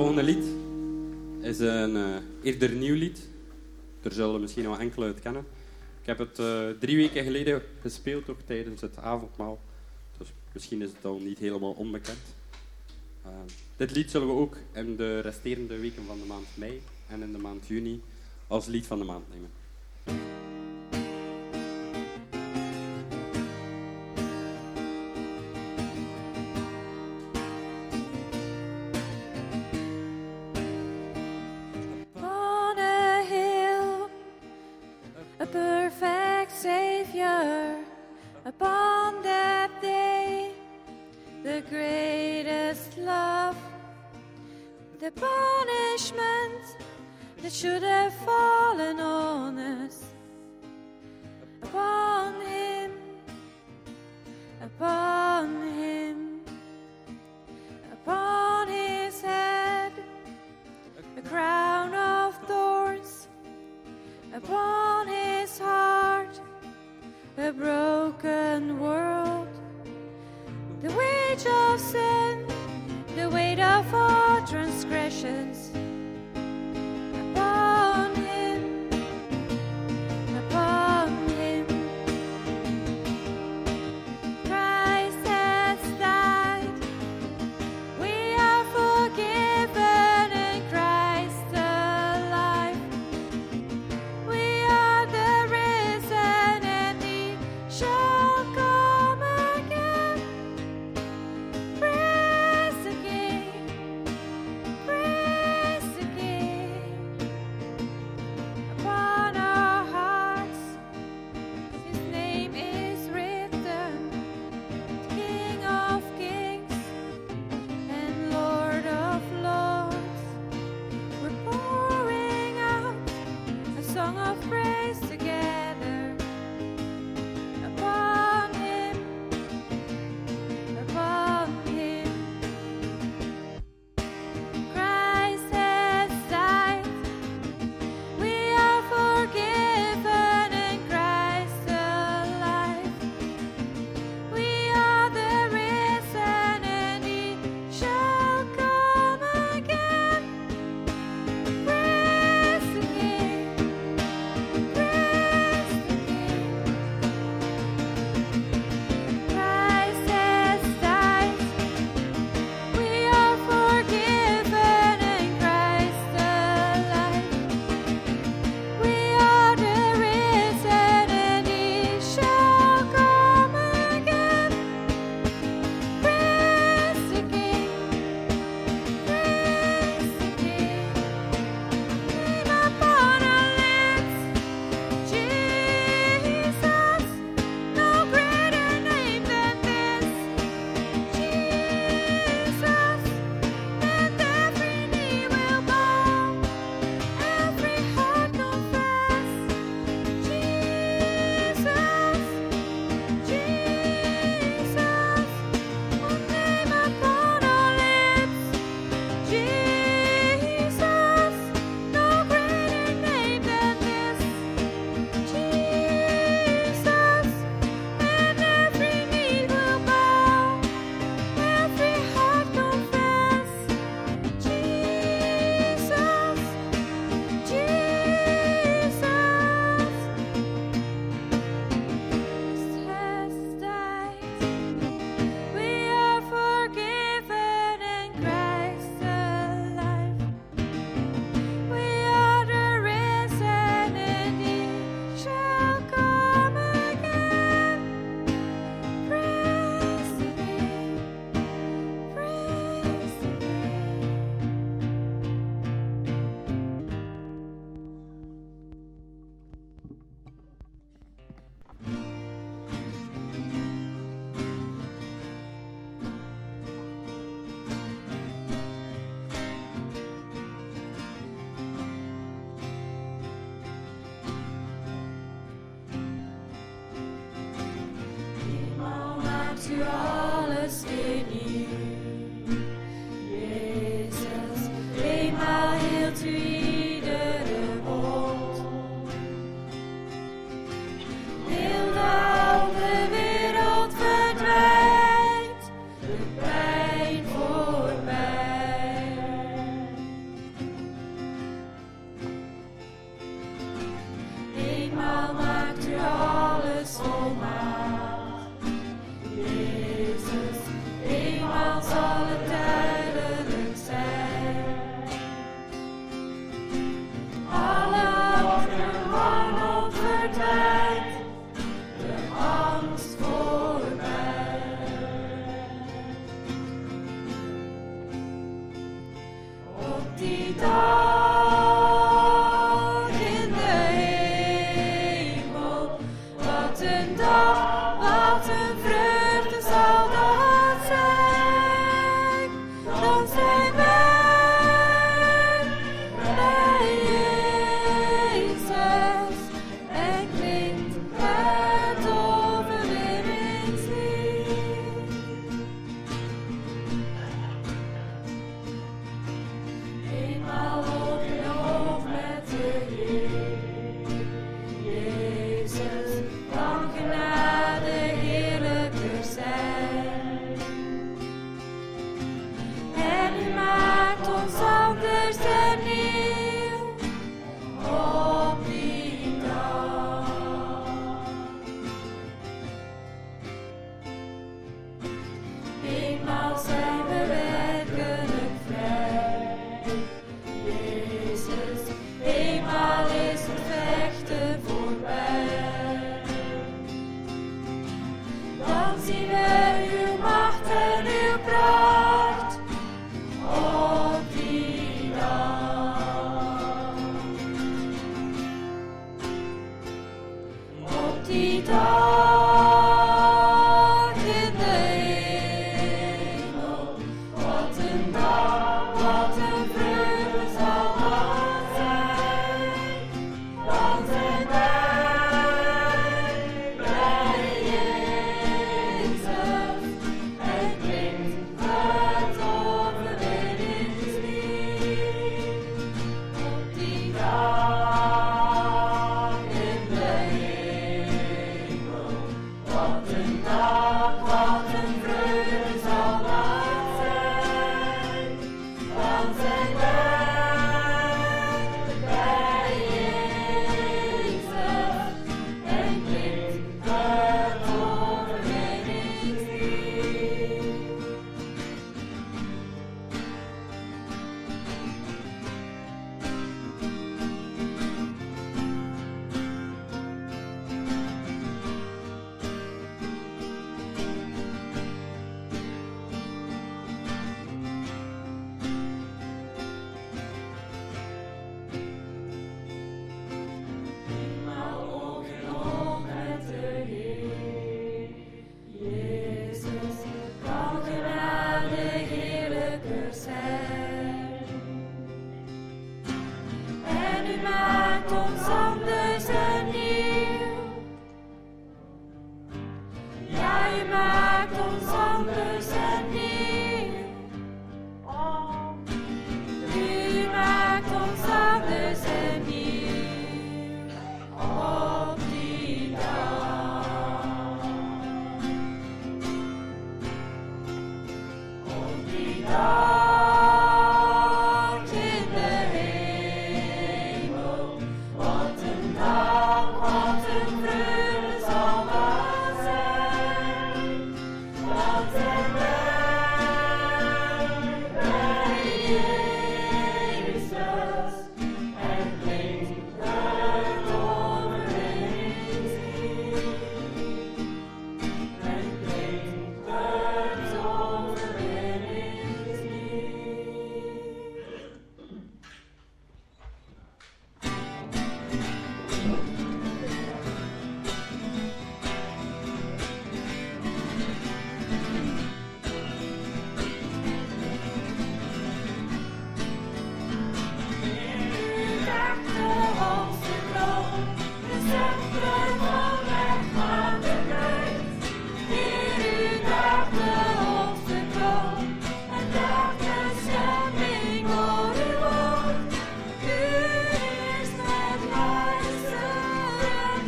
volgende lied is een uh, eerder nieuw lied. Er zullen misschien nog enkele het kennen. Ik heb het uh, drie weken geleden gespeeld, ook tijdens het avondmaal. Dus misschien is het al niet helemaal onbekend. Uh, dit lied zullen we ook in de resterende weken van de maand mei en in de maand juni als lied van de maand nemen.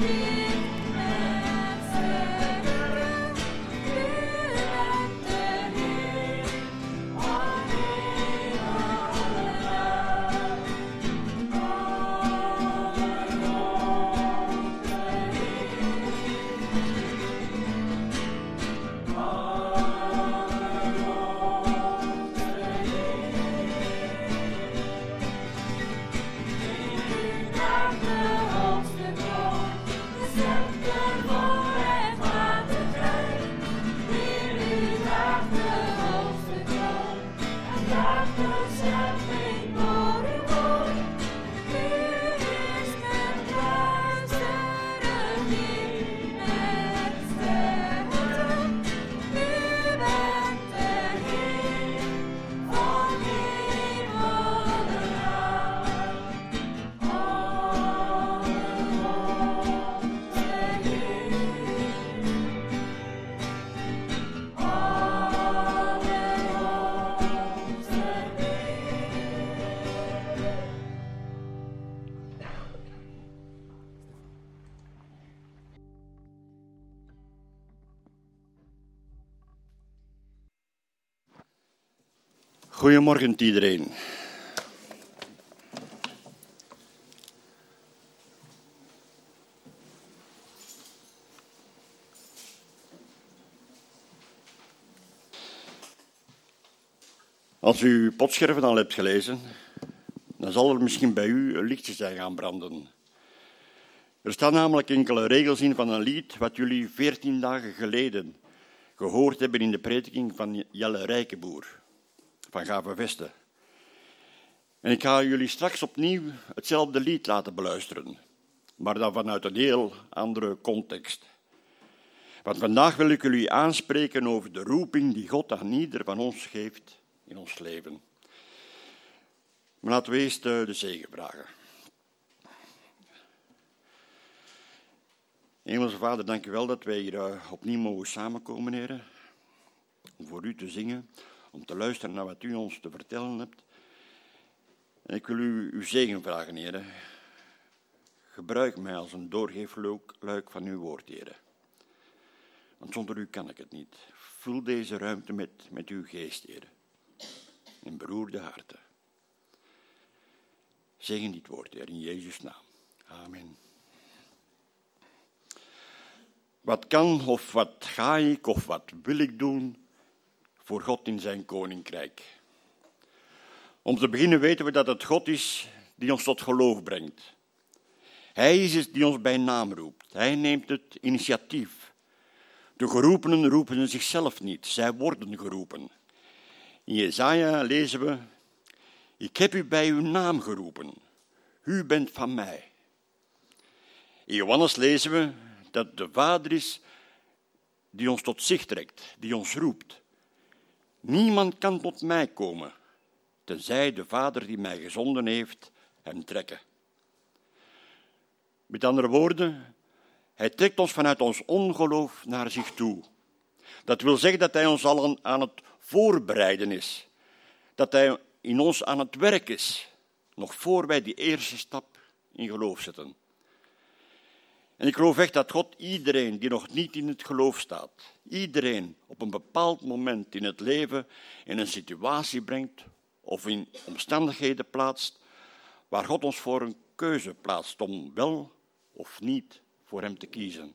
me. Goedemorgen iedereen. Als u potscherven al hebt gelezen, dan zal er misschien bij u een lichtje zijn gaan branden. Er staan namelijk enkele regels in van een lied wat jullie veertien dagen geleden gehoord hebben in de prediking van Jelle Rijkenboer van Gave Vesten. En ik ga jullie straks opnieuw hetzelfde lied laten beluisteren, maar dan vanuit een heel andere context. Want vandaag wil ik jullie aanspreken over de roeping die God aan ieder van ons geeft in ons leven. Maar laten we eerst eh, de zegen vragen. Hemelse Vader, dank u wel dat wij hier eh, opnieuw mogen samenkomen, heren. Om voor u te zingen, om te luisteren naar wat u ons te vertellen hebt. En ik wil u uw zegen vragen, heren. Gebruik mij als een doorgeefluik van uw woord, heren. Want zonder u kan ik het niet. Vul deze ruimte met, met uw geest, heren. In beroerde harten. Zegen dit woord, Heer, in Jezus' naam. Amen. Wat kan of wat ga ik of wat wil ik doen voor God in zijn koninkrijk? Om te beginnen weten we dat het God is die ons tot geloof brengt. Hij is het die ons bij naam roept. Hij neemt het initiatief. De geroepenen roepen zichzelf niet, zij worden geroepen. In Jezaja lezen we, ik heb u bij uw naam geroepen, u bent van mij. In Johannes lezen we dat de Vader is die ons tot zich trekt, die ons roept. Niemand kan tot mij komen, tenzij de Vader die mij gezonden heeft hem trekken. Met andere woorden, hij trekt ons vanuit ons ongeloof naar zich toe. Dat wil zeggen dat hij ons al aan het voorbereiden is. Dat hij in ons aan het werk is, nog voor wij die eerste stap in geloof zetten. En ik geloof echt dat God iedereen die nog niet in het geloof staat, iedereen op een bepaald moment in het leven in een situatie brengt of in omstandigheden plaatst waar God ons voor een keuze plaatst om wel of niet voor Hem te kiezen.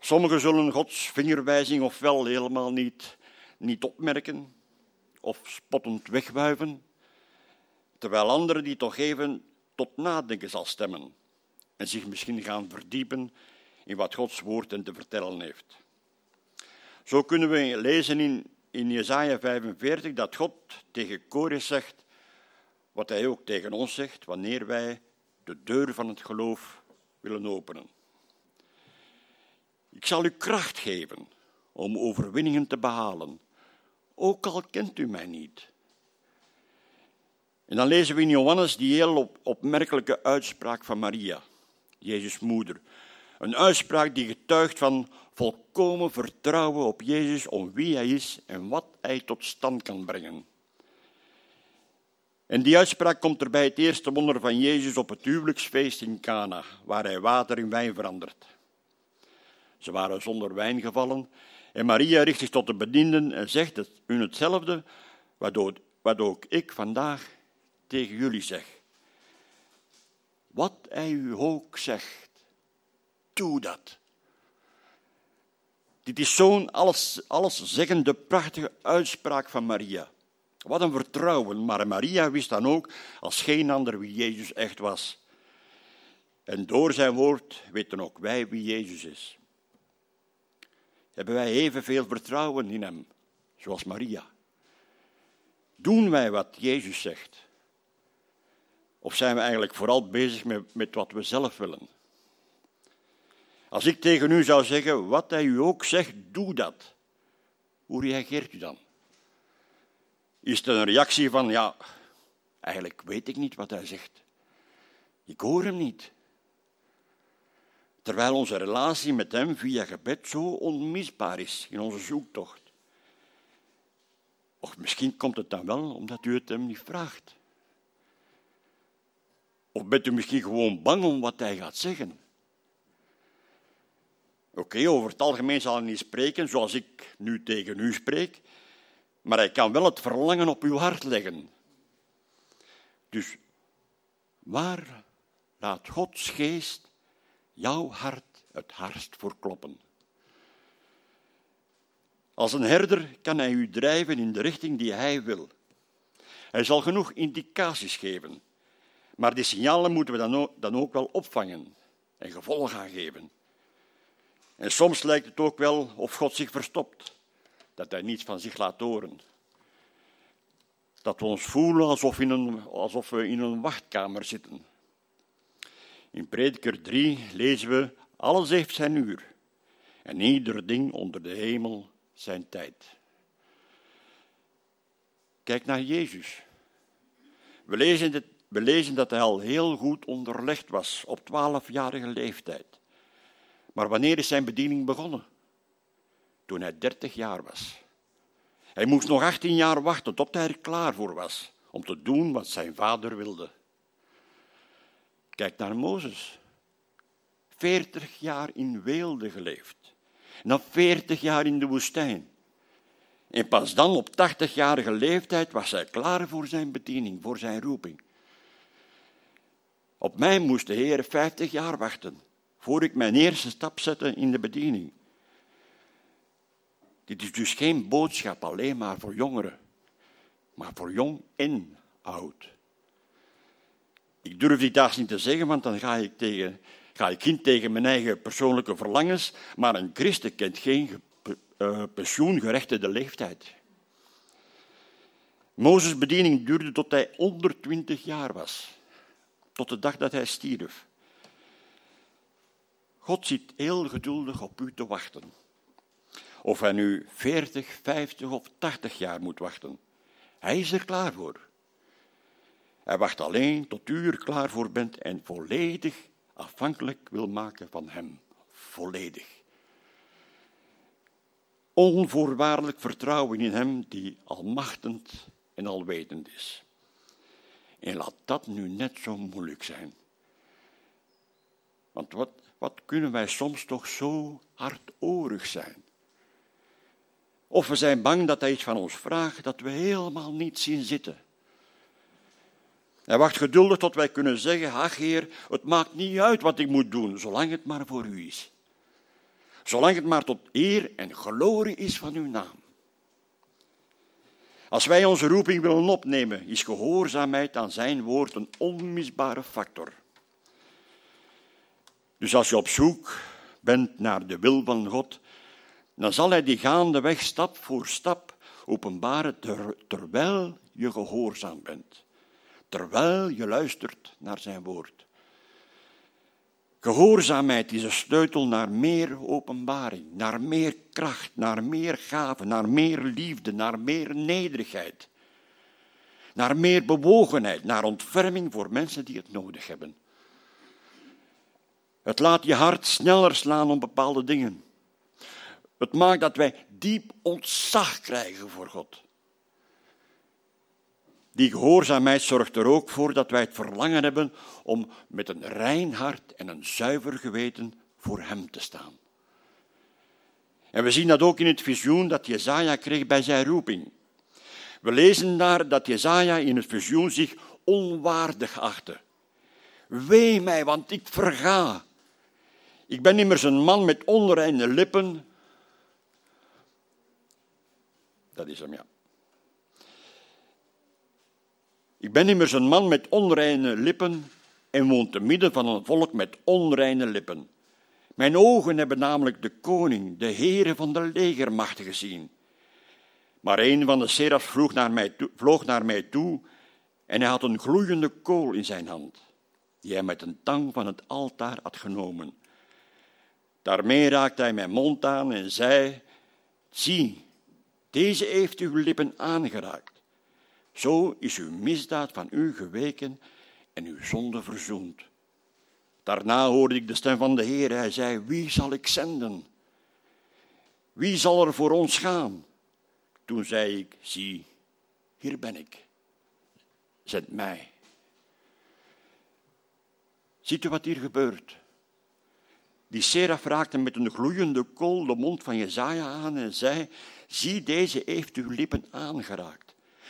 Sommigen zullen Gods vingerwijzing ofwel helemaal niet, niet opmerken of spottend wegwuiven, terwijl anderen die toch even tot nadenken zal stemmen en zich misschien gaan verdiepen in wat Gods woord hen te vertellen heeft. Zo kunnen we lezen in, in Jesaja 45 dat God tegen Kores zegt wat hij ook tegen ons zegt wanneer wij de deur van het geloof willen openen. Ik zal u kracht geven om overwinningen te behalen, ook al kent u mij niet. En dan lezen we in Johannes die heel opmerkelijke uitspraak van Maria. Jezus' moeder. Een uitspraak die getuigt van volkomen vertrouwen op Jezus om wie hij is en wat hij tot stand kan brengen. En die uitspraak komt er bij het eerste wonder van Jezus op het huwelijksfeest in Cana, waar hij water in wijn verandert. Ze waren zonder wijn gevallen en Maria richt zich tot de bedienden en zegt hun hetzelfde wat ook ik vandaag tegen jullie zeg. Wat hij u ook zegt, doe dat. Dit is zo'n alles, alleszeggende, prachtige uitspraak van Maria. Wat een vertrouwen, maar Maria wist dan ook als geen ander wie Jezus echt was. En door zijn woord weten ook wij wie Jezus is. Hebben wij evenveel vertrouwen in Hem, zoals Maria? Doen wij wat Jezus zegt? Of zijn we eigenlijk vooral bezig met, met wat we zelf willen? Als ik tegen u zou zeggen, wat hij u ook zegt, doe dat. Hoe reageert u dan? Is het een reactie van, ja, eigenlijk weet ik niet wat hij zegt. Ik hoor hem niet. Terwijl onze relatie met hem via gebed zo onmisbaar is in onze zoektocht. Of misschien komt het dan wel omdat u het hem niet vraagt. Of bent u misschien gewoon bang om wat hij gaat zeggen? Oké, over het algemeen zal hij niet spreken zoals ik nu tegen u spreek, maar hij kan wel het verlangen op uw hart leggen. Dus waar laat Gods geest jouw hart het hardst voor kloppen? Als een herder kan hij u drijven in de richting die hij wil. Hij zal genoeg indicaties geven, maar die signalen moeten we dan ook, dan ook wel opvangen en gevolg aan geven. En soms lijkt het ook wel of God zich verstopt, dat hij niets van zich laat horen. Dat we ons voelen alsof, in een, alsof we in een wachtkamer zitten. In Prediker 3 lezen we: Alles heeft zijn uur en ieder ding onder de hemel zijn tijd. Kijk naar Jezus. We lezen, dit, we lezen dat hij al heel goed onderlegd was op twaalfjarige leeftijd. Maar wanneer is zijn bediening begonnen? Toen hij dertig jaar was. Hij moest nog 18 jaar wachten tot hij er klaar voor was om te doen wat zijn vader wilde. Kijk naar Mozes. 40 jaar in weelde geleefd. En dan 40 jaar in de woestijn. En pas dan op 80-jarige leeftijd was hij klaar voor zijn bediening, voor zijn roeping. Op mij moest de Heer 50 jaar wachten voor ik mijn eerste stap zette in de bediening. Dit is dus geen boodschap alleen maar voor jongeren, maar voor jong en oud. Ik durf dit daar niet te zeggen, want dan ga ik, tegen, ga ik in tegen mijn eigen persoonlijke verlangens, maar een christen kent geen uh, pensioengerechtigde leeftijd. Mozes' bediening duurde tot hij onder twintig jaar was, tot de dag dat hij stierf. God zit heel geduldig op u te wachten. Of hij nu 40, 50 of 80 jaar moet wachten. Hij is er klaar voor. Hij wacht alleen tot u er klaar voor bent en volledig afhankelijk wil maken van hem. Volledig. Onvoorwaardelijk vertrouwen in hem die almachtend en alwetend is. En laat dat nu net zo moeilijk zijn. Want wat, wat kunnen wij soms toch zo hardorig zijn? Of we zijn bang dat hij iets van ons vraagt dat we helemaal niet zien zitten. Hij wacht geduldig tot wij kunnen zeggen: Ach, Heer, het maakt niet uit wat ik moet doen, zolang het maar voor u is. Zolang het maar tot eer en glorie is van uw naam. Als wij onze roeping willen opnemen, is gehoorzaamheid aan zijn woord een onmisbare factor. Dus als je op zoek bent naar de wil van God, dan zal Hij die gaandeweg stap voor stap openbaren terwijl je gehoorzaam bent, terwijl je luistert naar Zijn woord. Gehoorzaamheid is een sleutel naar meer openbaring, naar meer kracht, naar meer gave, naar meer liefde, naar meer nederigheid, naar meer bewogenheid, naar ontferming voor mensen die het nodig hebben. Het laat je hart sneller slaan om bepaalde dingen. Het maakt dat wij diep ontzag krijgen voor God. Die gehoorzaamheid zorgt er ook voor dat wij het verlangen hebben om met een rein hart en een zuiver geweten voor Hem te staan. En we zien dat ook in het visioen dat Jezaja kreeg bij zijn roeping. We lezen daar dat Jezaja in het visioen zich onwaardig achtte. Wee mij, want ik verga. Ik ben immers een man met onreine lippen. Dat is hem, ja. Ik ben immers een man met onreine lippen en woon te midden van een volk met onreine lippen. Mijn ogen hebben namelijk de koning, de Heere van de legermachten gezien. Maar een van de serafs vloog naar, mij toe, vloog naar mij toe en hij had een gloeiende kool in zijn hand, die hij met een tang van het altaar had genomen. Daarmee raakte hij mijn mond aan en zei: Zie, deze heeft uw lippen aangeraakt. Zo is uw misdaad van u geweken en uw zonde verzoend. Daarna hoorde ik de stem van de Heer. Hij zei: Wie zal ik zenden? Wie zal er voor ons gaan? Toen zei ik: Zie, hier ben ik. Zend mij. Ziet u wat hier gebeurt? Die seraf raakte met een gloeiende kool de mond van Jezaja aan en zei, zie deze heeft uw lippen aangeraakt.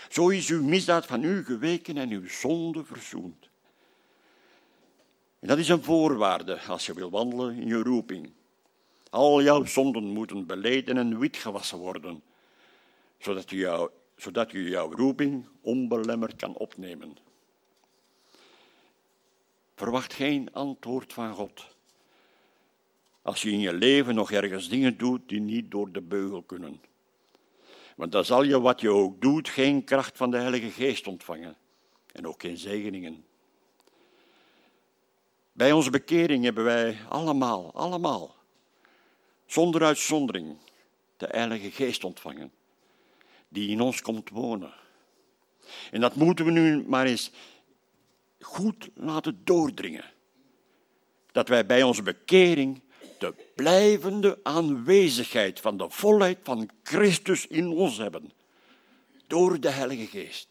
Zo is uw misdaad van u geweken en uw zonde verzoend. En dat is een voorwaarde als je wil wandelen in je roeping. Al jouw zonden moeten beleden en wit gewassen worden, zodat jou, zodat je jouw roeping onbelemmerd kan opnemen. Verwacht geen antwoord van God. Als je in je leven nog ergens dingen doet die niet door de beugel kunnen. Want dan zal je wat je ook doet geen kracht van de Heilige Geest ontvangen. En ook geen zegeningen. Bij onze bekering hebben wij allemaal, allemaal, zonder uitzondering, de Heilige Geest ontvangen, die in ons komt wonen. En dat moeten we nu maar eens goed laten doordringen. Dat wij bij onze bekering de blijvende aanwezigheid van de volheid van Christus in ons hebben. Door de Heilige Geest.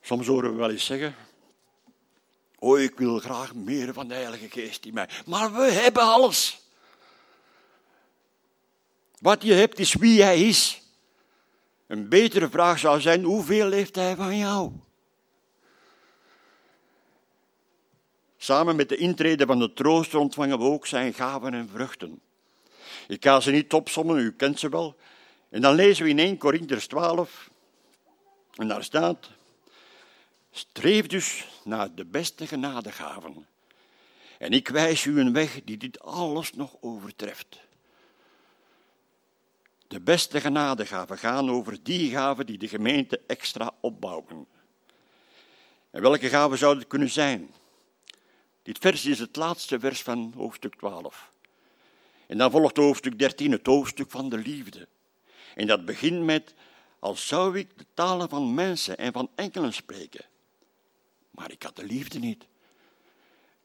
Soms horen we wel eens zeggen, oh ik wil graag meer van de Heilige Geest in mij. Maar we hebben alles. Wat je hebt is wie Hij is. Een betere vraag zou zijn, hoeveel heeft Hij van jou? Samen met de intrede van de trooster ontvangen we ook zijn gaven en vruchten. Ik ga ze niet opsommen, u kent ze wel. En dan lezen we in 1 Corinthians 12, en daar staat, streef dus naar de beste genadegaven. En ik wijs u een weg die dit alles nog overtreft. De beste genadegaven gaan over die gaven die de gemeente extra opbouwen. En welke gaven zouden het kunnen zijn? Dit vers is het laatste vers van hoofdstuk 12. En dan volgt hoofdstuk 13, het hoofdstuk van de liefde. En dat begint met, als zou ik de talen van mensen en van enkelen spreken, maar ik had de liefde niet.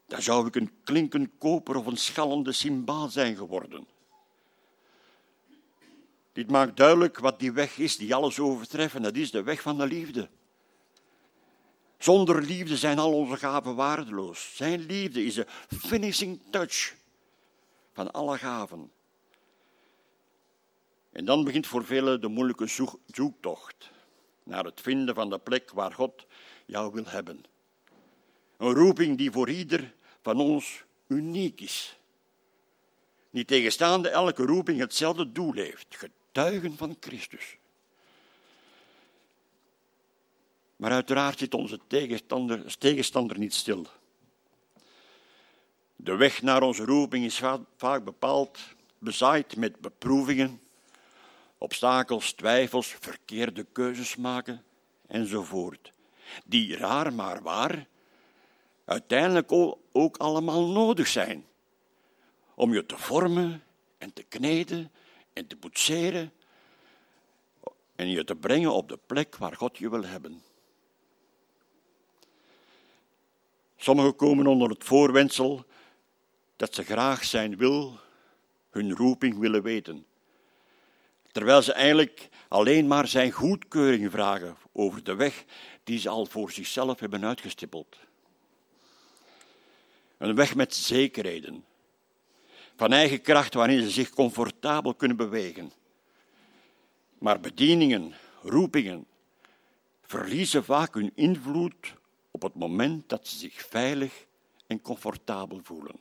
Dan zou ik een klinkend koper of een schallende cymbaal zijn geworden. Dit maakt duidelijk wat die weg is die alles overtreft, en dat is de weg van de liefde. Zonder liefde zijn al onze gaven waardeloos. Zijn liefde is de finishing touch van alle gaven. En dan begint voor velen de moeilijke zoektocht naar het vinden van de plek waar God jou wil hebben. Een roeping die voor ieder van ons uniek is. Niet tegenstaande elke roeping hetzelfde doel heeft: getuigen van Christus. Maar uiteraard zit onze tegenstander, tegenstander niet stil. De weg naar onze roeping is vaak bepaald, bezaaid met beproevingen, obstakels, twijfels, verkeerde keuzes maken enzovoort. Die raar maar waar uiteindelijk ook allemaal nodig zijn om je te vormen en te kneden en te poetseren en je te brengen op de plek waar God je wil hebben. Sommigen komen onder het voorwendsel dat ze graag zijn wil, hun roeping willen weten. Terwijl ze eigenlijk alleen maar zijn goedkeuring vragen over de weg die ze al voor zichzelf hebben uitgestippeld. Een weg met zekerheden, van eigen kracht waarin ze zich comfortabel kunnen bewegen. Maar bedieningen, roepingen, verliezen vaak hun invloed op het moment dat ze zich veilig en comfortabel voelen.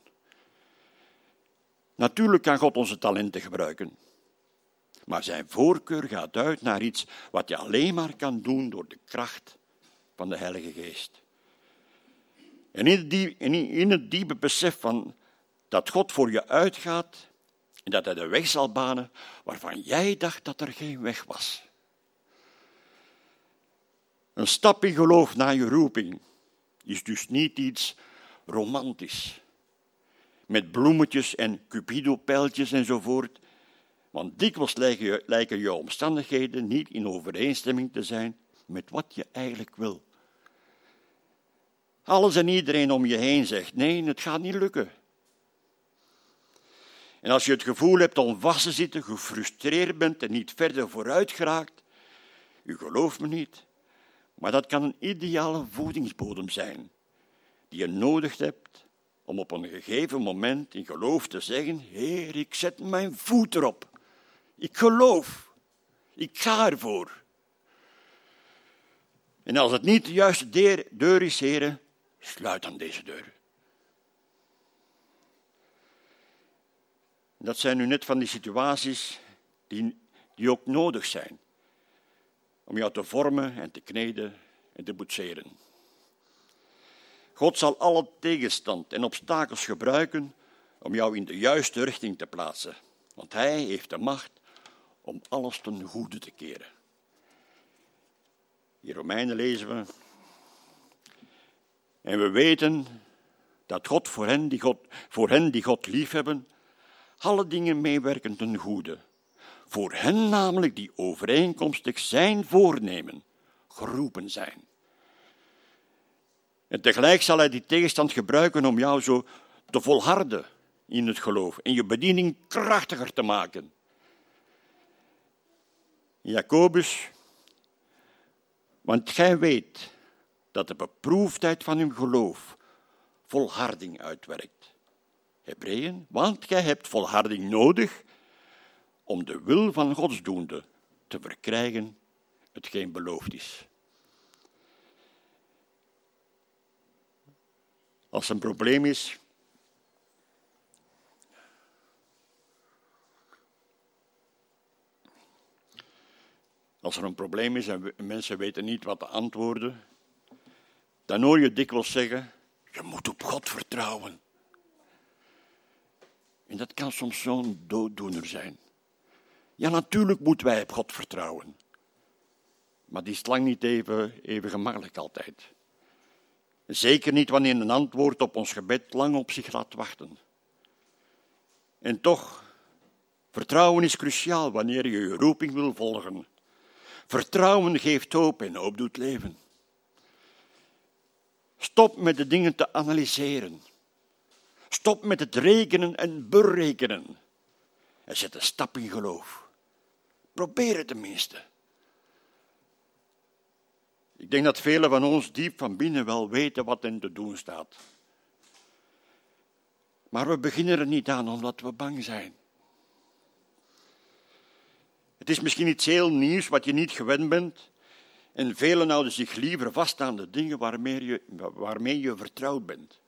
Natuurlijk kan God onze talenten gebruiken, maar zijn voorkeur gaat uit naar iets wat je alleen maar kan doen door de kracht van de Heilige Geest. En in het diepe besef van dat God voor je uitgaat en dat hij de weg zal banen waarvan jij dacht dat er geen weg was. Een stap in geloof naar je roeping is dus niet iets romantisch. Met bloemetjes en cupido-pijltjes enzovoort. Want dikwijls lijken lijken je omstandigheden niet in overeenstemming te zijn met wat je eigenlijk wil. Alles en iedereen om je heen zegt: nee, het gaat niet lukken. En als je het gevoel hebt om vast te zitten, gefrustreerd bent en niet verder vooruit geraakt, u gelooft me niet, maar dat kan een ideale voedingsbodem zijn, die je nodig hebt om op een gegeven moment in geloof te zeggen: Heer, ik zet mijn voet erop. Ik geloof. Ik ga ervoor. En als het niet de juiste deur is, heren, sluit dan deze deur. Dat zijn nu net van die situaties die, die ook nodig zijn om jou te vormen en te kneden en te boetseren. God zal alle tegenstand en obstakels gebruiken om jou in de juiste richting te plaatsen, want Hij heeft de macht om alles ten goede te keren. In Romeinen lezen we. En we weten dat God voor hen die God, voor hen die God liefhebben, alle dingen meewerken ten goede. Voor hen namelijk die overeenkomstig zijn voornemen geroepen zijn. En tegelijk zal hij die tegenstand gebruiken om jou zo te volharden in het geloof en je bediening krachtiger te maken. Jacobus, want gij weet dat de beproefdheid van uw geloof volharding uitwerkt. Hebreeën, want gij hebt volharding nodig om de wil van godsdoende te verkrijgen, hetgeen beloofd is. Als er een probleem is, Als er een probleem is en mensen weten niet wat te antwoorden, dan hoor je dikwijls zeggen: Je moet op God vertrouwen. En dat kan soms zo'n dooddoener zijn. Ja, natuurlijk moeten wij op God vertrouwen. Maar die is lang niet even, even gemakkelijk altijd. Zeker niet wanneer een antwoord op ons gebed lang op zich laat wachten. En toch, vertrouwen is cruciaal wanneer je je roeping wil volgen. Vertrouwen geeft hoop en hoop doet leven. Stop met de dingen te analyseren. Stop met het rekenen en berekenen. En zet een stap in geloof. Probeer het tenminste. Ik denk dat velen van ons diep van binnen wel weten wat er te doen staat. Maar we beginnen er niet aan omdat we bang zijn. Het is misschien iets heel nieuws wat je niet gewend bent. En velen houden zich liever vast aan de dingen waarmee je, waarmee je vertrouwd bent.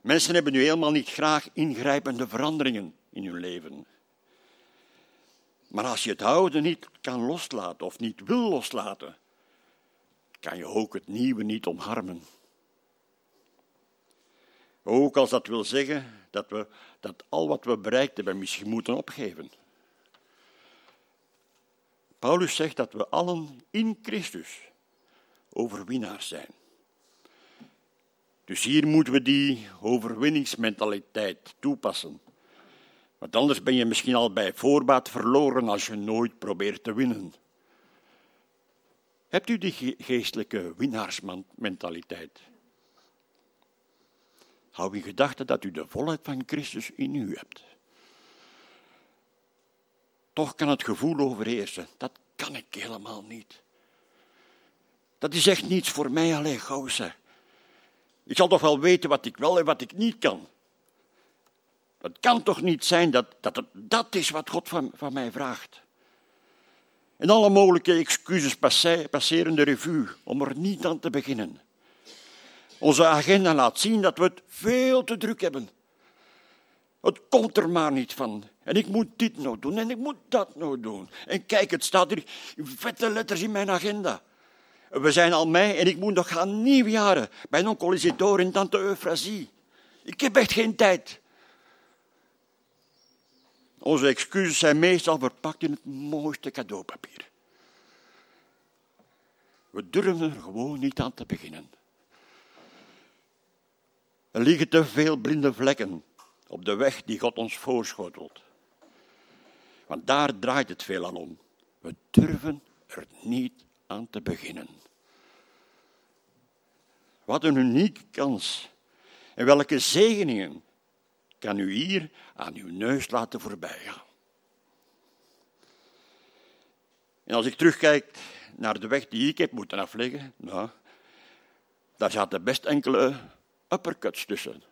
Mensen hebben nu helemaal niet graag ingrijpende veranderingen in hun leven. Maar als je het oude niet kan loslaten of niet wil loslaten, kan je ook het nieuwe niet omarmen. Ook als dat wil zeggen dat we dat al wat we bereikt hebben misschien moeten opgeven. Paulus zegt dat we allen in Christus overwinnaars zijn. Dus hier moeten we die overwinningsmentaliteit toepassen. Want anders ben je misschien al bij voorbaat verloren als je nooit probeert te winnen. Hebt u die geestelijke winnaarsmentaliteit? Hou in gedachten dat u de volheid van Christus in u hebt. Toch kan het gevoel overheersen. Dat kan ik helemaal niet. Dat is echt niets voor mij alleen, gozer. Ik zal toch wel weten wat ik wel en wat ik niet kan. Het kan toch niet zijn dat, dat het, dat is wat God van, van mij vraagt. En alle mogelijke excuses passeren de revue om er niet aan te beginnen. Onze agenda laat zien dat we het veel te druk hebben. Het komt er maar niet van. En ik moet dit nog doen en ik moet dat nog doen. En kijk, het staat hier in vette letters in mijn agenda. We zijn al mei en ik moet nog gaan nieuwjaren bij onkel Isidore en tante Euphrasie. Ik heb echt geen tijd. Onze excuses zijn meestal verpakt in het mooiste cadeaupapier. We durven er gewoon niet aan te beginnen. Er liggen te veel blinde vlekken op de weg die God ons voorschotelt. Want daar draait het veelal om. We durven er niet aan te beginnen. Wat een unieke kans. En welke zegeningen Ga u hier aan uw neus laten voorbijgaan. En als ik terugkijk naar de weg die ik heb moeten afleggen, nou, daar zaten best enkele uppercuts tussen.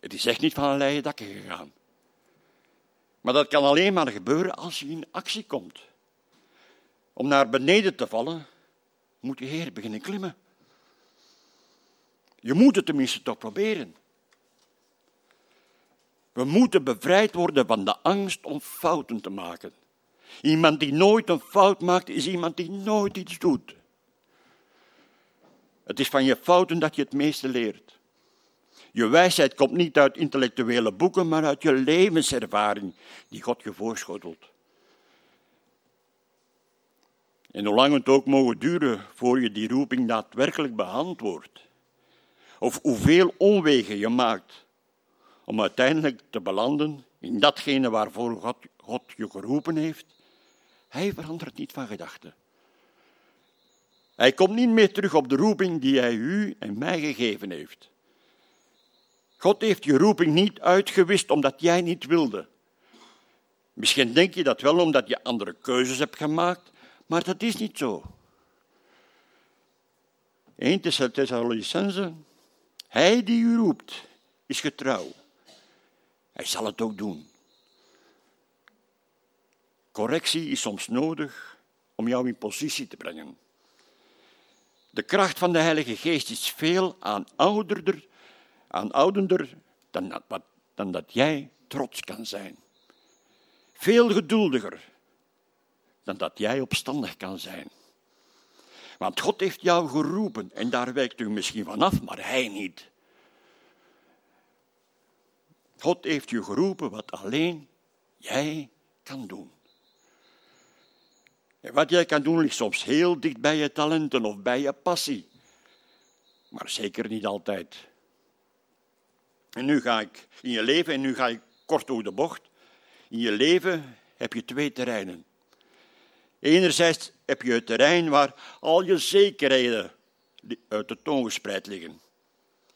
Het is echt niet van een leien dakken gegaan. Maar dat kan alleen maar gebeuren als je in actie komt. Om naar beneden te vallen, moet je heer beginnen klimmen. Je moet het tenminste toch proberen. We moeten bevrijd worden van de angst om fouten te maken. Iemand die nooit een fout maakt, is iemand die nooit iets doet. Het is van je fouten dat je het meeste leert. Je wijsheid komt niet uit intellectuele boeken, maar uit je levenservaring die God je voorschotelt. En hoe lang het ook mogen duren voor je die roeping daadwerkelijk beantwoordt, of hoeveel omwegen je maakt om uiteindelijk te belanden in datgene waarvoor God, God je geroepen heeft, hij verandert niet van gedachten. Hij komt niet meer terug op de roeping die hij u en mij gegeven heeft. God heeft je roeping niet uitgewist omdat jij niet wilde. Misschien denk je dat wel omdat je andere keuzes hebt gemaakt, maar dat is niet zo. 1 Thessalonicense, hij die u roept, is getrouw. Hij zal het ook doen. Correctie is soms nodig om jou in positie te brengen. De kracht van de Heilige Geest is veel aanouderder, aanouderder dan, dat, dan dat jij trots kan zijn. Veel geduldiger dan dat jij opstandig kan zijn. Want God heeft jou geroepen en daar wijkt u misschien vanaf, maar Hij niet. God heeft je geroepen wat alleen jij kan doen. En wat jij kan doen ligt soms heel dicht bij je talenten of bij je passie. Maar zeker niet altijd. En nu ga ik in je leven, en nu ga ik kort door de bocht. In je leven heb je twee terreinen. Enerzijds heb je het terrein waar al je zekerheden uit de toon gespreid liggen.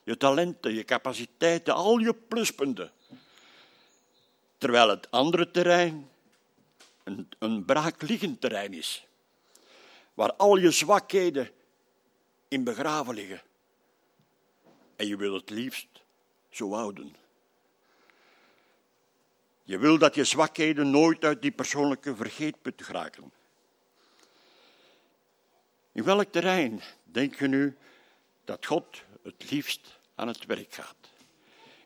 Je talenten, je capaciteiten, al je pluspunten. Terwijl het andere terrein een, een braakliggend terrein is, waar al je zwakheden in begraven liggen. En je wil het liefst zo houden. Je wil dat je zwakheden nooit uit die persoonlijke vergeetput geraken. In welk terrein denk je nu dat God het liefst aan het werk gaat?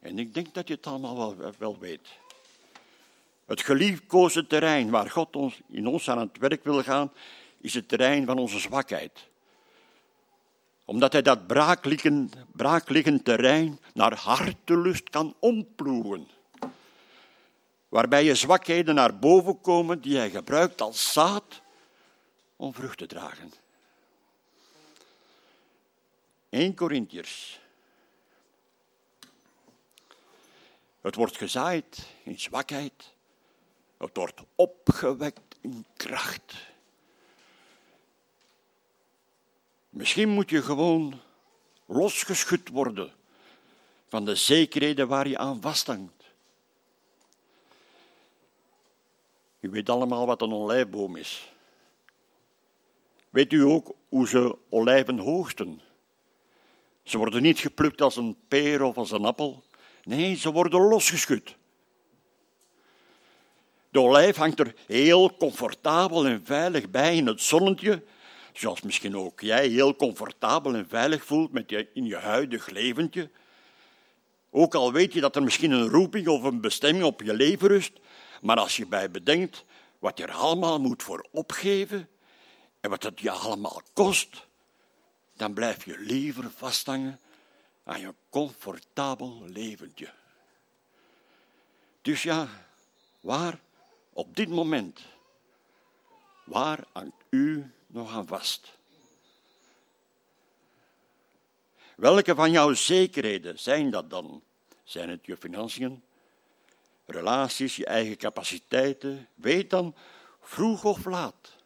En ik denk dat je het allemaal wel, wel weet. Het geliefkozen terrein waar God ons, in ons aan het werk wil gaan, is het terrein van onze zwakheid. Omdat hij dat braakliggend, braakliggend terrein naar hartelust kan omploegen. Waarbij je zwakheden naar boven komen die hij gebruikt als zaad om vrucht te dragen. 1 Corinthiërs. Het wordt gezaaid in zwakheid het wordt opgewekt in kracht. Misschien moet je gewoon losgeschud worden van de zekerheden waar je aan vasthangt. U weet allemaal wat een olijfboom is. Weet u ook hoe ze olijven hoogsten? Ze worden niet geplukt als een peer of als een appel. Nee, ze worden losgeschud. De olijf hangt er heel comfortabel en veilig bij in het zonnetje, zoals misschien ook jij heel comfortabel en veilig voelt met je, in je huidig leventje. Ook al weet je dat er misschien een roeping of een bestemming op je leven rust, maar als je bij bedenkt wat je er allemaal moet voor opgeven en wat het je allemaal kost, dan blijf je liever vasthangen aan je comfortabel leventje. Dus ja, waar op dit moment, waar hangt u nog aan vast? Welke van jouw zekerheden zijn dat dan? Zijn het je financiën, relaties, je eigen capaciteiten? Weet dan, vroeg of laat,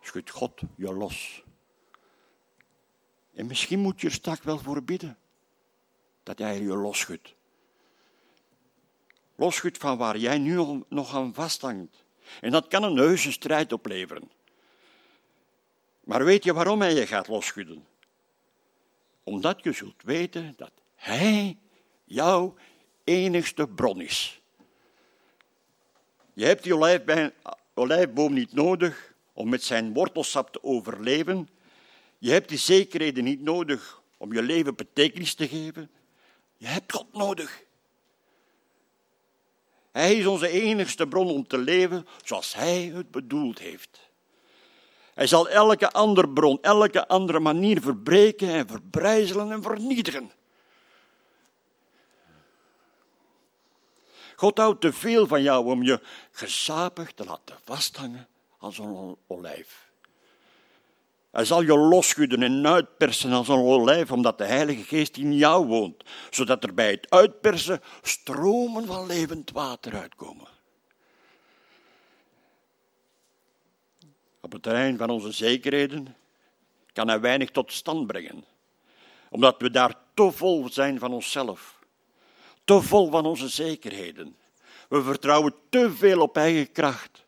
schudt God je los. En misschien moet je er straks wel voor bidden dat hij je losschudt losschudt van waar jij nu nog aan vasthangt. En dat kan een heuse strijd opleveren. Maar weet je waarom hij je gaat losschudden? Omdat je zult weten dat hij jou enigste bron is. Je hebt die olijfboom niet nodig om met zijn wortelsap te overleven. Je hebt die zekerheden niet nodig om je leven betekenis te geven. Je hebt God nodig. Hij is onze enigste bron om te leven zoals Hij het bedoeld heeft. Hij zal elke andere bron, elke andere manier verbreken en verbrijzelen en vernietigen. God houdt te veel van jou om je gezapig te laten vasthangen als een olijf. Hij zal je losschudden en uitpersen als een olijf, omdat de Heilige Geest in jou woont, zodat er bij het uitpersen stromen van levend water uitkomen. Op het terrein van onze zekerheden kan hij weinig tot stand brengen, omdat we daar te vol zijn van onszelf, te vol van onze zekerheden. We vertrouwen te veel op eigen kracht,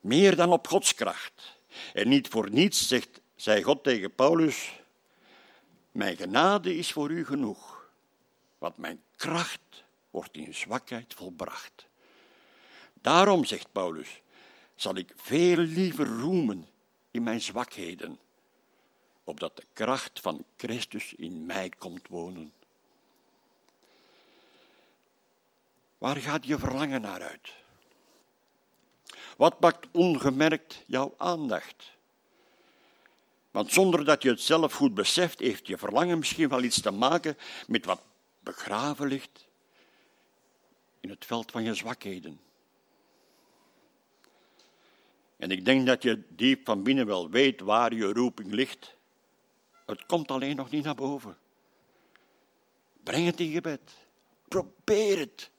meer dan op Gods kracht. En niet voor niets zegt, zei God tegen Paulus, mijn genade is voor u genoeg, want mijn kracht wordt in zwakheid volbracht. Daarom, zegt Paulus, zal ik veel liever roemen in mijn zwakheden, opdat de kracht van Christus in mij komt wonen. Waar gaat je verlangen naar uit? Wat pakt ongemerkt jouw aandacht? Want zonder dat je het zelf goed beseft, heeft je verlangen misschien wel iets te maken met wat begraven ligt in het veld van je zwakheden. En ik denk dat je diep van binnen wel weet waar je roeping ligt. Het komt alleen nog niet naar boven. Breng het in gebed. Probeer het.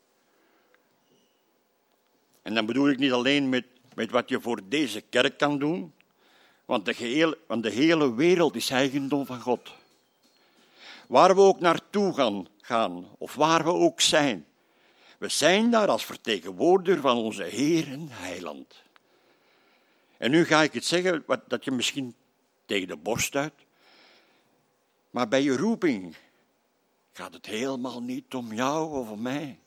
En dan bedoel ik niet alleen met, met wat je voor deze kerk kan doen, want de, gehele, want de hele wereld is eigendom van God. Waar we ook naartoe gaan, gaan, of waar we ook zijn, we zijn daar als vertegenwoordiger van onze Heer en Heiland. En nu ga ik het zeggen wat, dat je misschien tegen de borst uit, maar bij je roeping gaat het helemaal niet om jou of om mij.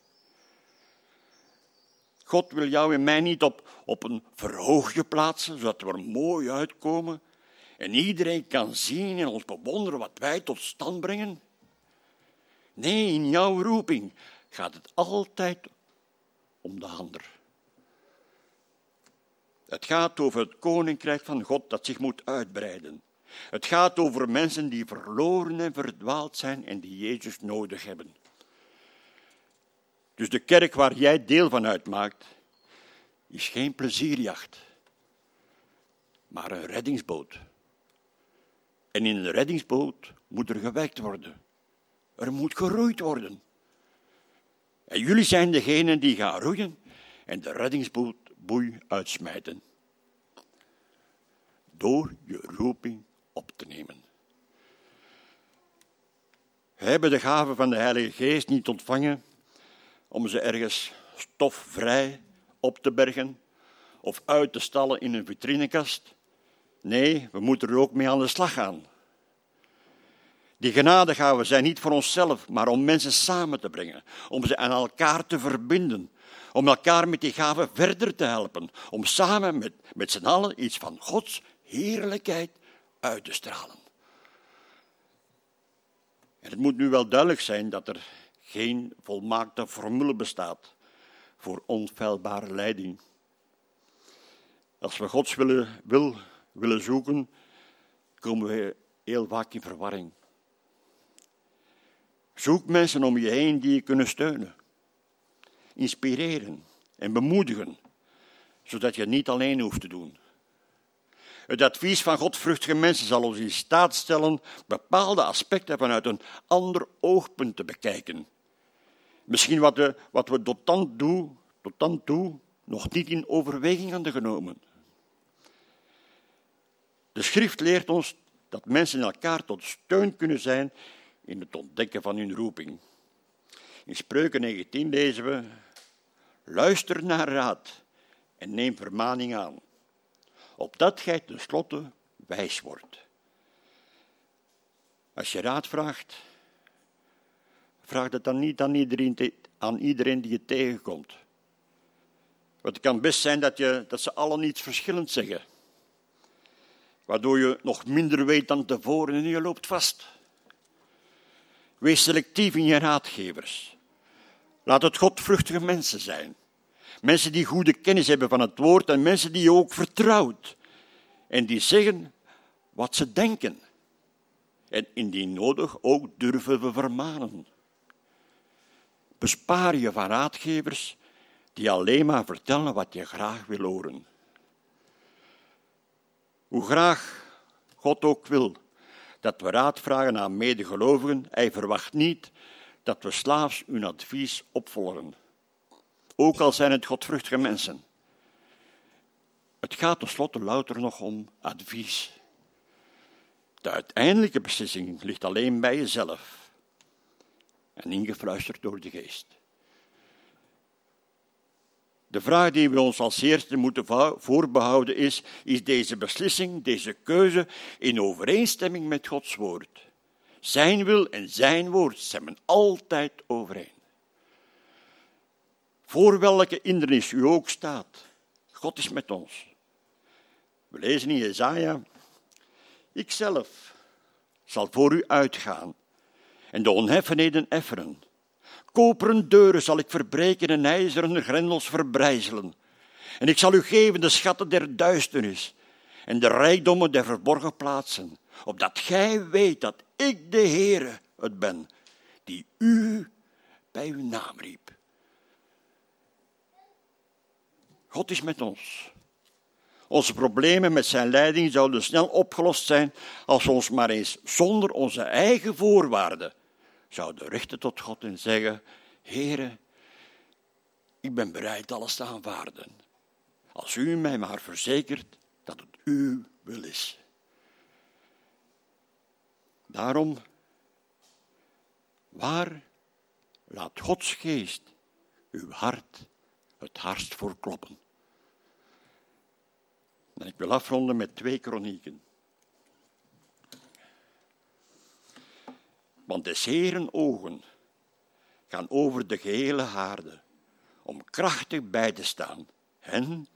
God wil jou en mij niet op, op een verhoogje plaatsen, zodat we er mooi uitkomen en iedereen kan zien en ons bewonderen wat wij tot stand brengen. Nee, in jouw roeping gaat het altijd om de ander. Het gaat over het koninkrijk van God dat zich moet uitbreiden. Het gaat over mensen die verloren en verdwaald zijn en die Jezus nodig hebben. Dus de kerk waar jij deel van uitmaakt, is geen plezierjacht, maar een reddingsboot. En in een reddingsboot moet er gewerkt worden. Er moet geroeid worden. En jullie zijn degenen die gaan roeien en de reddingsboot boei uitsmijten. Door je roeping op te nemen. We hebben de gave van de Heilige Geest niet ontvangen om ze ergens stofvrij op te bergen of uit te stallen in een vitrinekast. Nee, we moeten er ook mee aan de slag gaan. Die genadegaven zijn niet voor onszelf, maar om mensen samen te brengen, om ze aan elkaar te verbinden, om elkaar met die gaven verder te helpen, om samen met, met z'n allen iets van Gods heerlijkheid uit te stralen. En het moet nu wel duidelijk zijn dat er geen volmaakte formule bestaat voor onfeilbare leiding. Als we Gods willen, wil willen zoeken, komen we heel vaak in verwarring. Zoek mensen om je heen die je kunnen steunen, inspireren en bemoedigen, zodat je het niet alleen hoeft te doen. Het advies van godvruchtige mensen zal ons in staat stellen bepaalde aspecten vanuit een ander oogpunt te bekijken Misschien wat we, wat we tot, dan toe, tot dan toe nog niet in overweging hadden genomen. De schrift leert ons dat mensen elkaar tot steun kunnen zijn in het ontdekken van hun roeping. In Spreuken 19 lezen we: Luister naar raad en neem vermaning aan, opdat gij tenslotte wijs wordt. Als je raad vraagt, Vraag dat dan niet aan iedereen, aan iedereen die je tegenkomt. Want het kan best zijn dat, je, dat ze allen iets verschillend zeggen. Waardoor je nog minder weet dan tevoren en je loopt vast. Wees selectief in je raadgevers. Laat het godvruchtige mensen zijn. Mensen die goede kennis hebben van het woord en mensen die je ook vertrouwt. En die zeggen wat ze denken. En indien nodig ook durven we vermanen. Bespaar je van raadgevers die alleen maar vertellen wat je graag wil horen. Hoe graag God ook wil dat we raad vragen aan medegelovigen, hij verwacht niet dat we slaafs hun advies opvolgen. Ook al zijn het godvruchtige mensen. Het gaat tenslotte louter nog om advies. De uiteindelijke beslissing ligt alleen bij jezelf en ingefluisterd door de geest. De vraag die we ons als eerste moeten voorbehouden is: is deze beslissing, deze keuze in overeenstemming met Gods woord? Zijn wil en zijn woord stemmen altijd overeen. Voor welke hindernis u ook staat, God is met ons. We lezen in Jezaja: Ikzelf zal voor u uitgaan en de onheffenheden efferen. Koperen deuren zal ik verbreken en ijzeren grendels verbrijzelen. En ik zal u geven de schatten der duisternis en de rijkdommen der verborgen plaatsen, opdat gij weet dat ik de Heere het ben, die u bij uw naam riep. God is met ons. Onze problemen met zijn leiding zouden snel opgelost zijn als we ons maar eens zonder onze eigen voorwaarden zouden richten tot God en zeggen: Heere, ik ben bereid alles te aanvaarden. Als u mij maar verzekert dat het uw wil is. Daarom, waar laat Gods geest uw hart het hardst voor kloppen? En ik wil afronden met twee kronieken. Want de Heren ogen gaan over de gehele haarde, om krachtig bij te staan, hen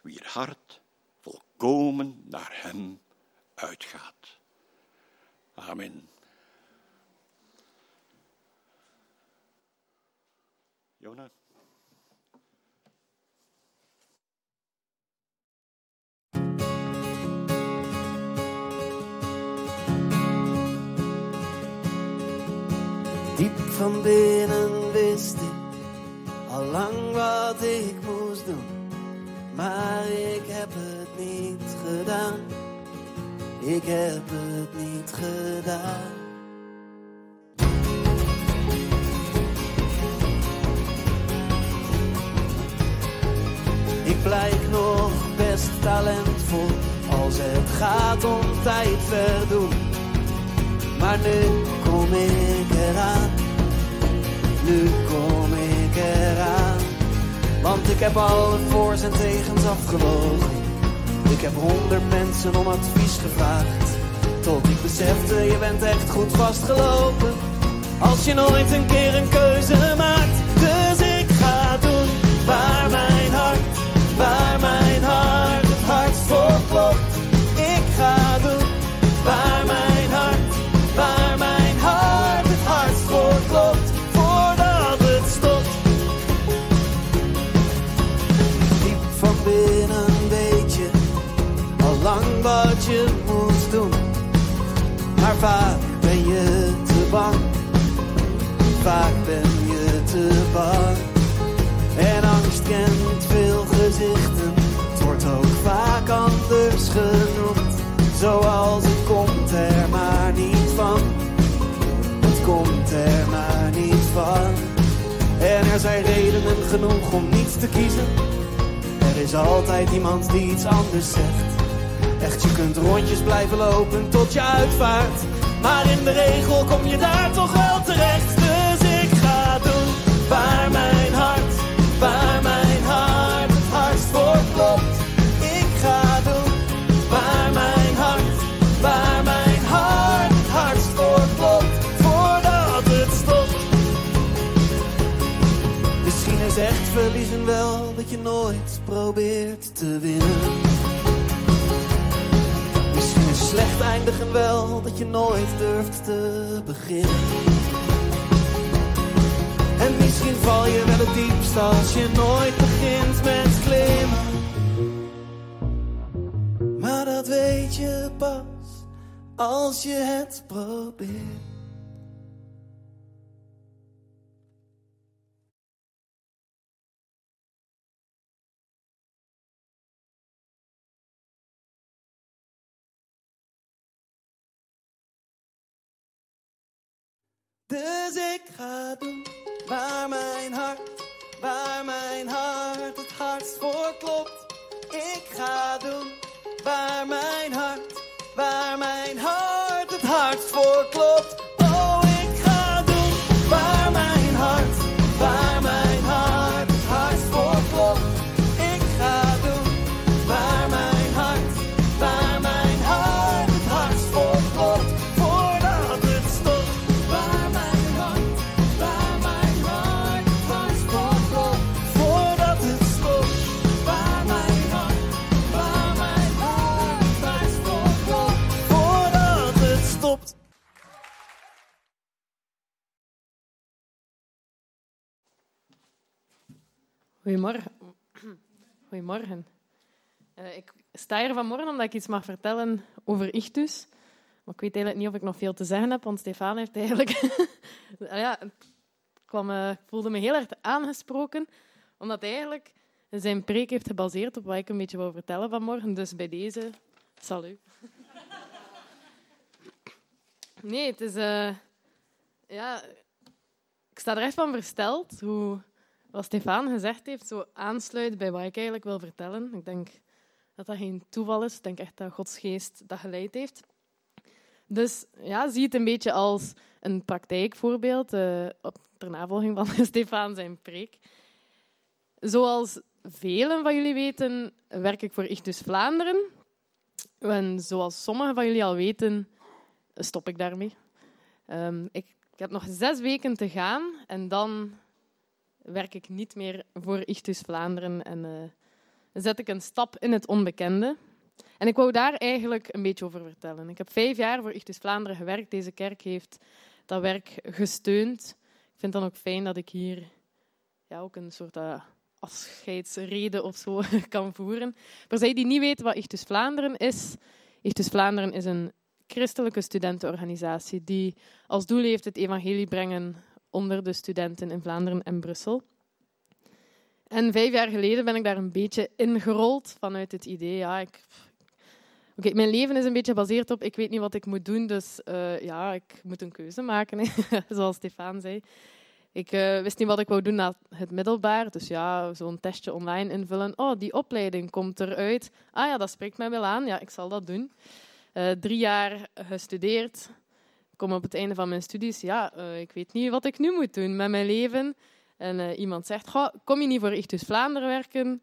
wier hart volkomen naar hem uitgaat. Amen. Jonah. Van binnen wist ik al lang wat ik moest doen, maar ik heb het niet gedaan. Ik heb het niet gedaan. Ik blijk nog best talentvol als het gaat om tijd verdoen. Maar nu kom ik eraan, nu kom ik eraan. Want ik heb alle voor's en tegens afgewogen. Ik heb honderd mensen om advies gevraagd. Tot ik besefte, je bent echt goed vastgelopen. Als je nooit een keer een keuze maakt. En angst kent veel gezichten. Het wordt ook vaak anders genoemd. Zoals het komt er maar niet van. Het komt er maar niet van. En er zijn redenen genoeg om niet te kiezen. Er is altijd iemand die iets anders zegt. Echt, je kunt rondjes blijven lopen tot je uitvaart. Maar in de regel kom je daar toch wel terecht. Te winnen. Misschien is slecht eindigen wel dat je nooit durft te beginnen. En misschien val je wel het diepst als je nooit begint met klimmen. Maar dat weet je pas als je het probeert. Dus ik ga doen waar mijn hart, waar mijn hart het hardst voor klopt. Ik ga doen waar mijn hart, Goedemorgen. Goedemorgen. Eh, ik sta hier vanmorgen omdat ik iets mag vertellen over Ichtus. Maar ik weet eigenlijk niet of ik nog veel te zeggen heb, want Stefan heeft eigenlijk... Ah ja, kwam, eh, ik voelde me heel erg aangesproken, omdat hij eigenlijk zijn preek heeft gebaseerd op wat ik een beetje wil vertellen vanmorgen. Dus bij deze, salut. Nee, het is... eh, ja, ik sta er echt van versteld hoe wat Stefan gezegd heeft, zo aansluit bij wat ik eigenlijk wil vertellen. Ik denk dat dat geen toeval is. Ik denk echt dat Gods geest dat geleid heeft. Dus ja, zie het een beetje als een praktijkvoorbeeld eh, ter navolging van Stefan zijn preek. Zoals velen van jullie weten, werk ik voor Ichtus Vlaanderen. En zoals sommigen van jullie al weten, stop ik daarmee. Ehm, ik, ik heb nog zes weken te gaan en dan werk ik niet meer voor Ichtus Vlaanderen en eh, zet ik een stap in het onbekende. En ik wou daar eigenlijk een beetje over vertellen. Ik heb vijf jaar voor Ichtus Vlaanderen gewerkt. Deze kerk heeft dat werk gesteund. Ik vind dan ook fijn dat ik hier ja, ook een soort afscheidsrede of zo kan voeren. Voor zij die niet weten wat Ichtus Vlaanderen is, Ichtus Vlaanderen is een christelijke studentenorganisatie die als doel heeft het evangelie brengen onder de studenten in Vlaanderen en Brussel. En vijf jaar geleden ben ik daar een beetje ingerold vanuit het idee, ja, ik, Oké, mijn leven is een beetje gebaseerd op ik weet niet wat ik moet doen, dus uh, ja, ik moet een keuze maken, zoals Stefan zei. Ik uh, wist niet wat ik wou doen na het middelbaar, dus ja, zo'n testje online invullen. Oh, die opleiding komt eruit. Ah ja, dat spreekt mij wel aan. Ja, ik zal dat doen. Uh, drie jaar gestudeerd. Kom op het einde van mijn studies. Ja, ik weet niet wat ik nu moet doen met mijn leven. En iemand zegt, kom je niet voor Ichtus Vlaanderen werken?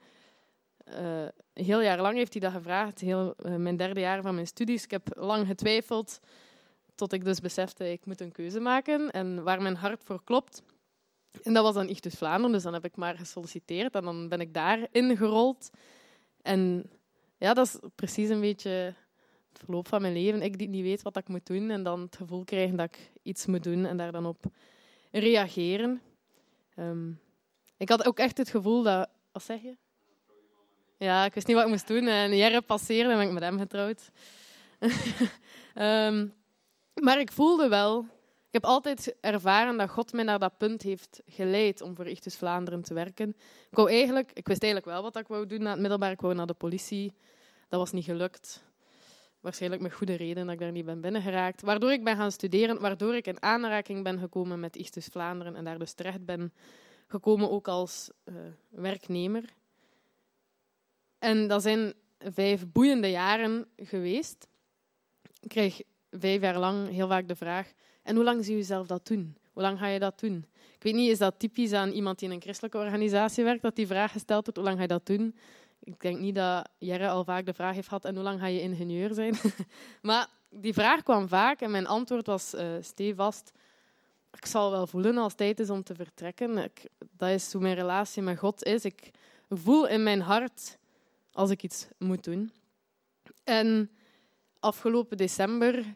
Uh, heel jaar lang heeft hij dat gevraagd, heel, mijn derde jaar van mijn studies. Ik heb lang getwijfeld, tot ik dus besefte, ik moet een keuze maken en waar mijn hart voor klopt. En dat was dan Ichtus Vlaanderen, dus dan heb ik maar gesolliciteerd en dan ben ik daar ingerold. En ja, dat is precies een beetje het verloop van mijn leven. Ik die niet weet wat ik moet doen en dan het gevoel krijgen dat ik iets moet doen en daar dan op reageren. Um, ik had ook echt het gevoel dat... Wat zeg je? Ja, ik wist niet wat ik moest doen. En jaren passeerde en ben ik met hem getrouwd. um, maar ik voelde wel... Ik heb altijd ervaren dat God mij naar dat punt heeft geleid om voor Ichtus Vlaanderen te werken. Ik, wou eigenlijk, ik wist eigenlijk wel wat ik wou doen na het middelbaar. Ik wou naar de politie. Dat was niet gelukt. Waarschijnlijk met goede reden dat ik daar niet ben binnengeraakt. Waardoor ik ben gaan studeren, waardoor ik in aanraking ben gekomen met Ichtus Vlaanderen en daar dus terecht ben gekomen ook als uh, werknemer. En dat zijn vijf boeiende jaren geweest. Ik kreeg vijf jaar lang heel vaak de vraag: en hoe lang zie je jezelf dat doen? Hoe lang ga je dat doen? Ik weet niet, is dat typisch aan iemand die in een christelijke organisatie werkt, dat die vraag gesteld wordt: hoe lang ga je dat doen? Ik denk niet dat Jerre al vaak de vraag heeft gehad: en hoe lang ga je ingenieur zijn? maar die vraag kwam vaak en mijn antwoord was uh, stevast: ik zal wel voelen als het tijd is om te vertrekken. Ik, dat is hoe mijn relatie met God is. Ik voel in mijn hart als ik iets moet doen. En afgelopen december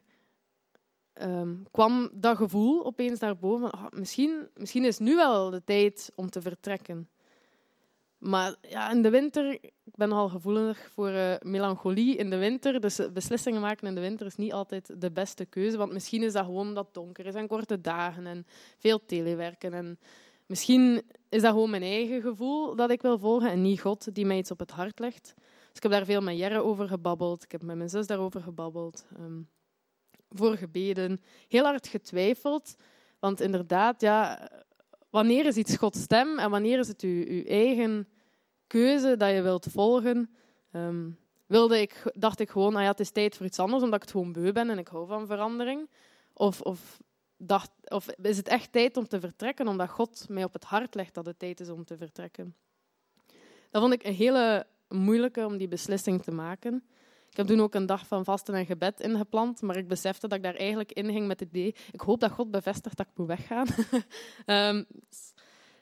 ehm, kwam dat gevoel opeens naar boven. Ah, misschien, misschien is nu wel de tijd om te vertrekken. Maar ja, in de winter, ik ben nogal gevoelig voor uh, melancholie in de winter. Dus beslissingen maken in de winter is niet altijd de beste keuze. Want misschien is dat gewoon dat donker is en korte dagen en veel telewerken. En misschien is dat gewoon mijn eigen gevoel dat ik wil volgen en niet God die mij iets op het hart legt. Dus ik heb daar veel met Jerre over gebabbeld. Ik heb met mijn zus daarover gebabbeld. Um, voor gebeden. Heel hard getwijfeld. Want inderdaad, ja, wanneer is iets Gods stem en wanneer is het uw, eigen keuze dat je wilt volgen? Um, wilde ik, dacht ik gewoon, ah ja, het is tijd voor iets anders, omdat ik het gewoon beu ben en ik hou van verandering. Of, of, dacht, of is het echt tijd om te vertrekken, omdat God mij op het hart legt dat het tijd is om te vertrekken? Dat vond ik een hele moeilijke om die beslissing te maken. Ik heb toen ook een dag van vasten en gebed ingepland, maar ik besefte dat ik daar eigenlijk in ging met het idee, ik hoop dat God bevestigt dat ik moet weggaan. um,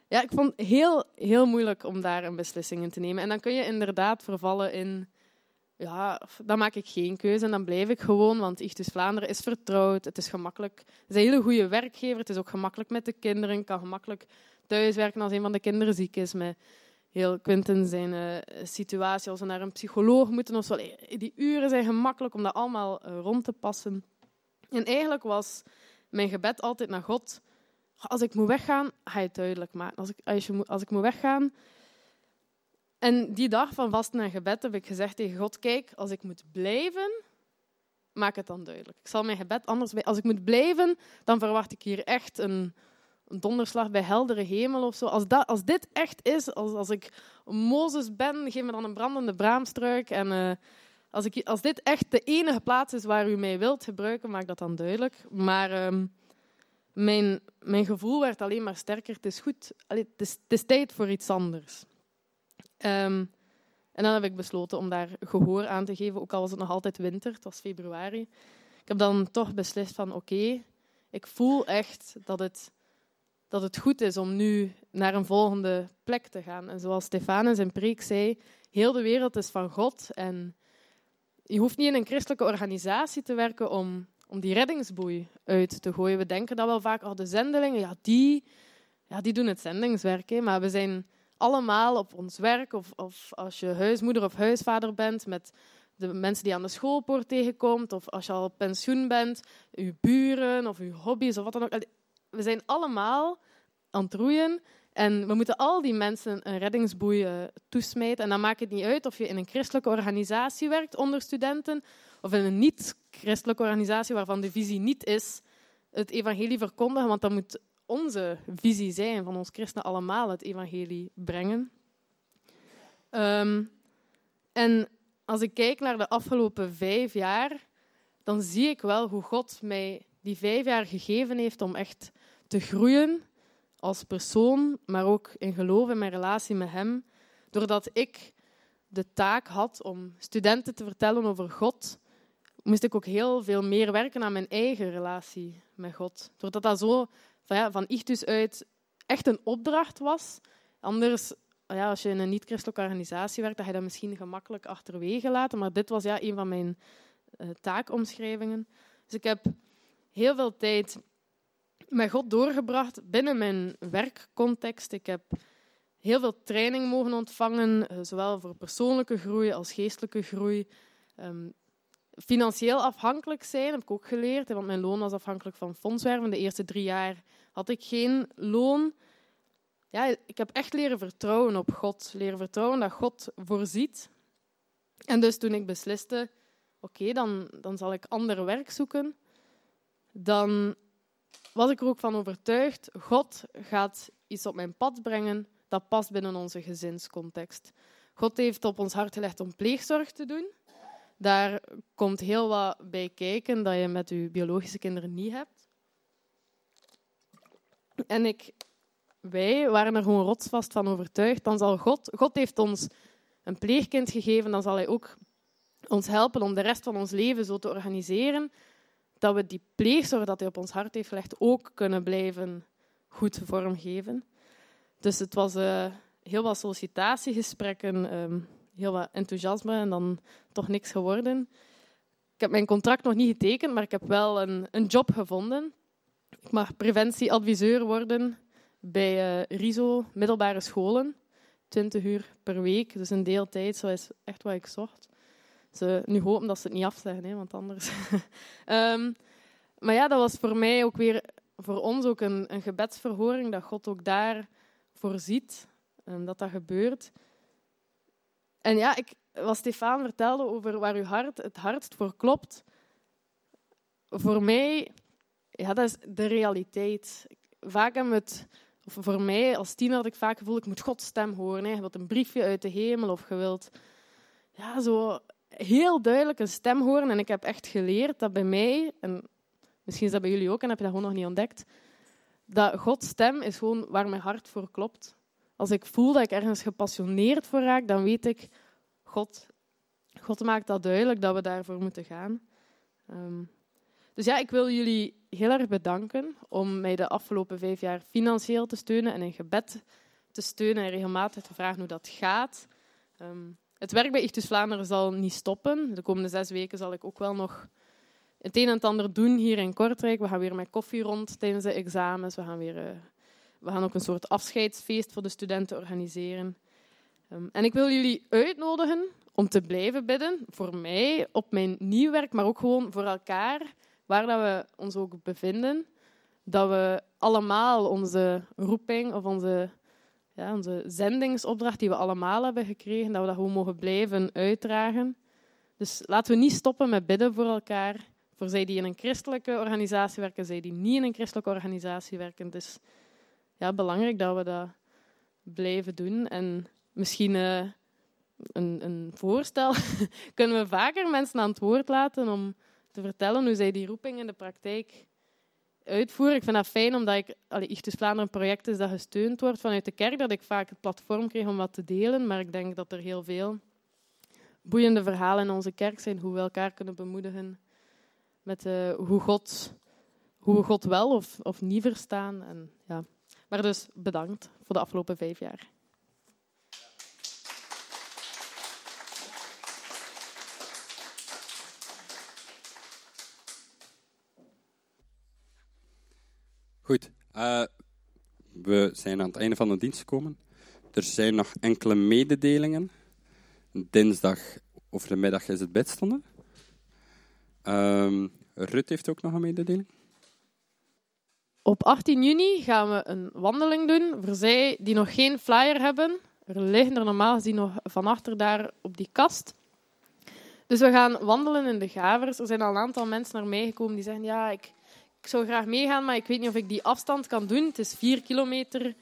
ja, ik vond het heel, heel moeilijk om daar een beslissing in te nemen. En dan kun je inderdaad vervallen in, ja, dan maak ik geen keuze en dan blijf ik gewoon, want Ichtus Vlaanderen is vertrouwd, het is gemakkelijk. Het is een hele goede werkgever, het is ook gemakkelijk met de kinderen, ik kan gemakkelijk thuiswerken als een van de kinderen ziek is, met heel Quinten zijn uh, situatie als we naar een psycholoog moeten of zo. Die uren zijn gemakkelijk om dat allemaal uh, rond te passen. En eigenlijk was mijn gebed altijd naar God. Als ik moet weggaan, ga je het duidelijk maken. Als ik, als, je, als ik moet weggaan. En die dag van vasten en gebed heb ik gezegd tegen God: Kijk, als ik moet blijven, maak het dan duidelijk. Ik zal mijn gebed anders. Als ik moet blijven, dan verwacht ik hier echt een een donderslag bij heldere hemel of zo. Als, dat, als dit echt is, als, als ik Mozes ben, geef me dan een brandende braamstruik. En uh, als, ik, als dit echt de enige plaats is waar u mij wilt gebruiken, maak dat dan duidelijk. Maar um, mijn, mijn gevoel werd alleen maar sterker. Het is goed, het, is, het tijd voor iets anders. Um, en dan heb ik besloten om daar gehoor aan te geven, ook al was het nog altijd winter, het was februari. Ik heb dan toch beslist van oké, ik voel echt dat het dat het goed is om nu naar een volgende plek te gaan. En zoals Stefan in zijn preek zei, heel de wereld is van God. En je hoeft niet in een christelijke organisatie te werken om, om die reddingsboei uit te gooien. We denken dat wel vaak, oh, de zendelingen, ja, die, ja, die doen het zendingswerk. Hè. Maar we zijn allemaal op ons werk, of, of als je huismoeder of huisvader bent, met de mensen die aan de schoolpoort tegenkomt, of als je al pensioen bent, je buren of je hobby's of wat dan ook we zijn allemaal aan het roeien en we moeten al die mensen een reddingsboei uh, toesmijten. En dan maakt het niet uit of je in een christelijke organisatie werkt onder studenten of in een niet-christelijke organisatie waarvan de visie niet is het evangelie verkondigen, want dat moet onze visie zijn van ons christenen allemaal het evangelie brengen. Um, en als ik kijk naar de afgelopen vijf jaar, dan zie ik wel hoe God mij die vijf jaar gegeven heeft om echt te groeien als persoon, maar ook in geloof in mijn relatie met Hem. Doordat ik de taak had om studenten te vertellen over God, moest ik ook heel veel meer werken aan mijn eigen relatie met God. Doordat dat zo van, ja, van uit echt een opdracht was. Anders, ja, als je in een niet-christelijke organisatie werkt, dan je dat misschien gemakkelijk achterwege laten. Maar dit was ja, een van mijn uh, taakomschrijvingen. Dus ik heb heel veel tijd met God doorgebracht binnen mijn werkcontext. Ik heb heel veel training mogen ontvangen, eh, zowel voor persoonlijke groei als geestelijke groei. Um, financieel afhankelijk zijn heb ik ook geleerd, want mijn loon was afhankelijk van fondswerven. De eerste drie jaar had ik geen loon. Ja, ik heb echt leren vertrouwen op God, leren vertrouwen dat God voorziet. En dus toen ik besliste, oké, dan, dan zal ik ander werk zoeken, dan was ik er ook van overtuigd, God gaat iets op mijn pad brengen dat past binnen onze gezinscontext. God heeft op ons hart gelegd om pleegzorg te doen. Daar komt heel wat bij kijken dat je met je biologische kinderen niet hebt. En ik, wij waren er gewoon rotsvast van overtuigd. Dan zal God, God heeft ons een pleegkind gegeven, dan zal Hij ook ons helpen om de rest van ons leven zo te organiseren dat we die pleegzorg dat hij op ons hart heeft gelegd ook kunnen blijven goed vormgeven. Dus het was uh, heel wat sollicitatiegesprekken, um, heel wat enthousiasme en dan toch niks geworden. Ik heb mijn contract nog niet getekend, maar ik heb wel een, een job gevonden. Ik mag preventieadviseur worden bij uh, RISO, middelbare scholen. 20 uur per week, dus een deeltijd, zo is echt wat ik zocht. Ze nu hopen dat ze het niet afzeggen, hè, want anders. um, maar ja, dat was voor mij ook weer, voor ons ook een, een gebedsverhoring, dat God ook daar voorziet, um, dat dat gebeurt. En ja, ik, wat Stefan vertelde over waar uw hart het hardst voor klopt, voor mij, ja, dat is de realiteit. Vaak hebben we het of voor mij als tiener had ik vaak het gevoel, ik moet Gods stem horen. Hè. Je wilt een briefje uit de hemel of je wilt ja, zo heel duidelijk een stem horen. En ik heb echt geleerd dat bij mij, en misschien is dat bij jullie ook en heb je dat gewoon nog niet ontdekt, dat Gods stem is gewoon waar mijn hart voor klopt. Als ik voel dat ik ergens gepassioneerd voor raak, dan weet ik, God, God maakt dat duidelijk dat we daarvoor moeten gaan. Um, dus ja, ik wil jullie heel erg bedanken om mij de afgelopen vijf jaar financieel te steunen en in gebed te steunen en regelmatig te vragen hoe dat gaat. Um, het werk bij Ichtus Vlaanderen zal niet stoppen. De komende zes weken zal ik ook wel nog het een en het ander doen hier in Kortrijk. We gaan weer met koffie rond tijdens de examens. We gaan, weer, uh, we gaan ook een soort afscheidsfeest voor de studenten organiseren. Um, en ik wil jullie uitnodigen om te blijven bidden voor mij op mijn nieuw werk, maar ook gewoon voor elkaar waar dat we ons ook bevinden, dat we allemaal onze roeping of onze, ja, onze zendingsopdracht die we allemaal hebben gekregen, dat we dat gewoon mogen blijven uitdragen. Dus laten we niet stoppen met bidden voor elkaar, voor zij die in een christelijke organisatie werken, zij die niet in een christelijke organisatie werken. Het is ja, belangrijk dat we dat blijven doen. En misschien uh, een, een voorstel, kunnen we vaker mensen aan het woord laten om te vertellen hoe zij die roeping in de praktijk uitvoeren. Ik vind dat fijn, omdat ik, allee, Ichtus Vlaanderen een project is dat gesteund wordt vanuit de kerk, dat ik vaak het platform kreeg om wat te delen. Maar ik denk dat er heel veel boeiende verhalen in onze kerk zijn, hoe we elkaar kunnen bemoedigen met uh, hoe, God, hoe we God wel of, of niet verstaan. En, ja. Maar dus bedankt voor de afgelopen vijf jaar. Goed. Uh, we zijn aan het einde van de dienst gekomen. Er zijn nog enkele mededelingen. Dinsdag over de middag is het bedstonden. Um, Rut heeft ook nog een mededeling. Op 18 juni gaan we een wandeling doen. Voor zij die nog geen flyer hebben, er liggen er normaal gezien nog van achter daar op die kast. Dus we gaan wandelen in de Gavers. Er zijn al een aantal mensen naar mij gekomen die zeggen: Ja, ik, ik zou graag meegaan, maar ik weet niet of ik die afstand kan doen. Het is vier kilometer.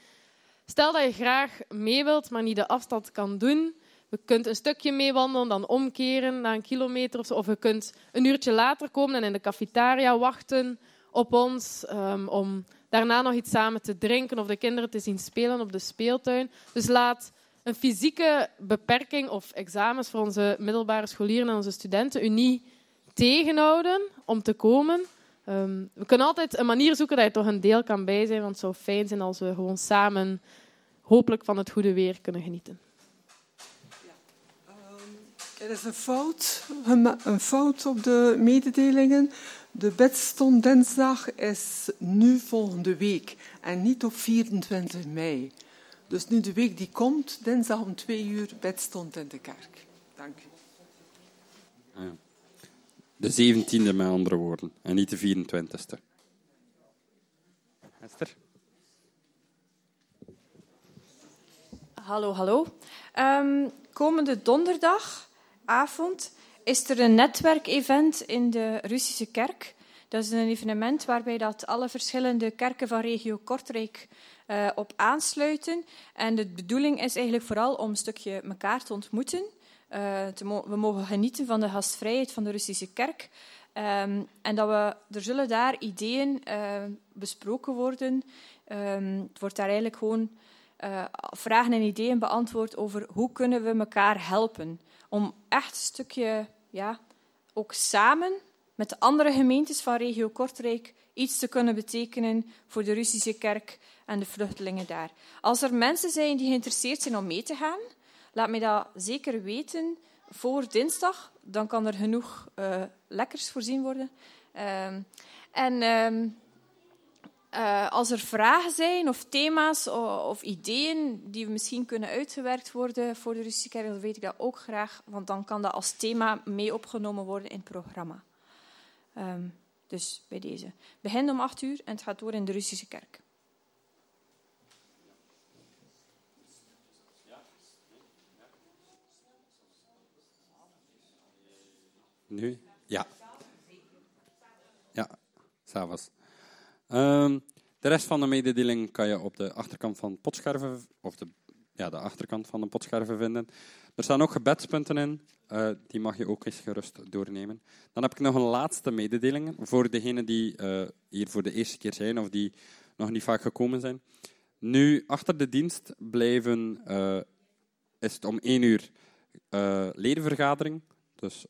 Stel dat je graag mee wilt, maar niet de afstand kan doen. Je kunt een stukje meewandelen, dan omkeren na een kilometer of zo. Of je kunt een uurtje later komen en in de cafetaria wachten op ons um, om daarna nog iets samen te drinken of de kinderen te zien spelen op de speeltuin. Dus laat een fysieke beperking of examens voor onze middelbare scholieren en onze studenten u niet tegenhouden om te komen. Um, we kunnen altijd een manier zoeken dat je toch een deel kan bij zijn, want het zou fijn zijn als we gewoon samen hopelijk van het goede weer kunnen genieten. Ja. Um, er is een fout, een fout op de mededelingen. De bedstond dinsdag is nu volgende week en niet op 24 mei. Dus nu de week die komt, dinsdag om twee uur bedstond in de kerk. Dank u. Ah ja. De 17e, met andere woorden, en niet de 24e. Esther? Hallo, hallo. Um, komende donderdagavond is er een netwerkevent in de Russische kerk. Dat is een evenement waarbij dat alle verschillende kerken van regio Kortrijk uh, op aansluiten. En de bedoeling is eigenlijk vooral om een stukje elkaar te ontmoeten. Te we mogen genieten van de gastvrijheid van de Russische kerk. Um, en dat we, er zullen daar ideeën uh, besproken worden. Um, het wordt daar eigenlijk gewoon uh, vragen en ideeën beantwoord over hoe kunnen we elkaar helpen. Om echt een stukje, ja, ook samen met de andere gemeentes van regio Kortrijk iets te kunnen betekenen voor de Russische kerk en de vluchtelingen daar. Als er mensen zijn die geïnteresseerd zijn om mee te gaan, laat mij dat zeker weten voor dinsdag. Dan kan er genoeg uh, lekkers voorzien worden. Uh, en uh, uh, als er vragen zijn of thema's of, of, ideeën die misschien kunnen uitgewerkt worden voor de Russische kerk, dan weet ik dat ook graag, want dan kan dat als thema mee opgenomen worden in het programma. Um, dus bij deze. Begin om acht uur en het gaat door in de Russische kerk. Nu? Ja. Ja, s'avonds. Um, de rest van de mededeling kan je op de achterkant van potscherven, of de, ja, de achterkant van de potscherven vinden. Er staan ook gebedspunten in, uh, die mag je ook eens gerust doornemen. Dan heb ik nog een laatste mededeling voor degenen die uh, hier voor de eerste keer zijn of die nog niet vaak gekomen zijn. Nu, achter de dienst blijven, uh, is het om één uur ledenvergadering. Dus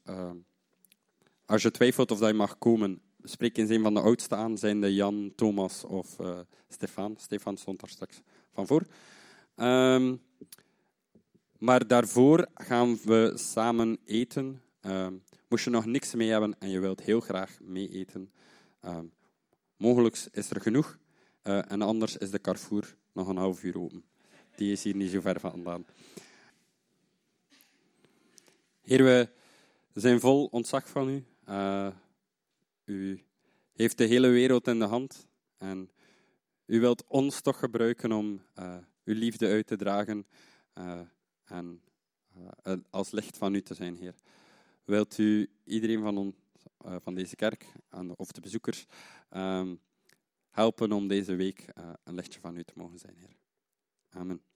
als je twijfelt of dat je mag komen, spreek eens een van de oudsten aan, zijn de Jan, Thomas of uh, Stefan. Stefan stond daar straks van voor. Um, maar daarvoor gaan we samen eten. Um, moest je nog niks mee hebben en je wilt heel graag mee eten, um, mogelijk is er genoeg. Uh, en anders is de Carrefour nog een half uur open. Die is hier niet zo ver vandaan. Heer, we zijn vol ontzag van u. Uh, u heeft de hele wereld in de hand en u wilt ons toch gebruiken om uh, uw liefde uit te dragen uh, en als licht van u te zijn, Heer. Wilt u iedereen van, ons, van deze kerk of de bezoekers um, helpen om deze week een lichtje van u te mogen zijn, Heer. Amen.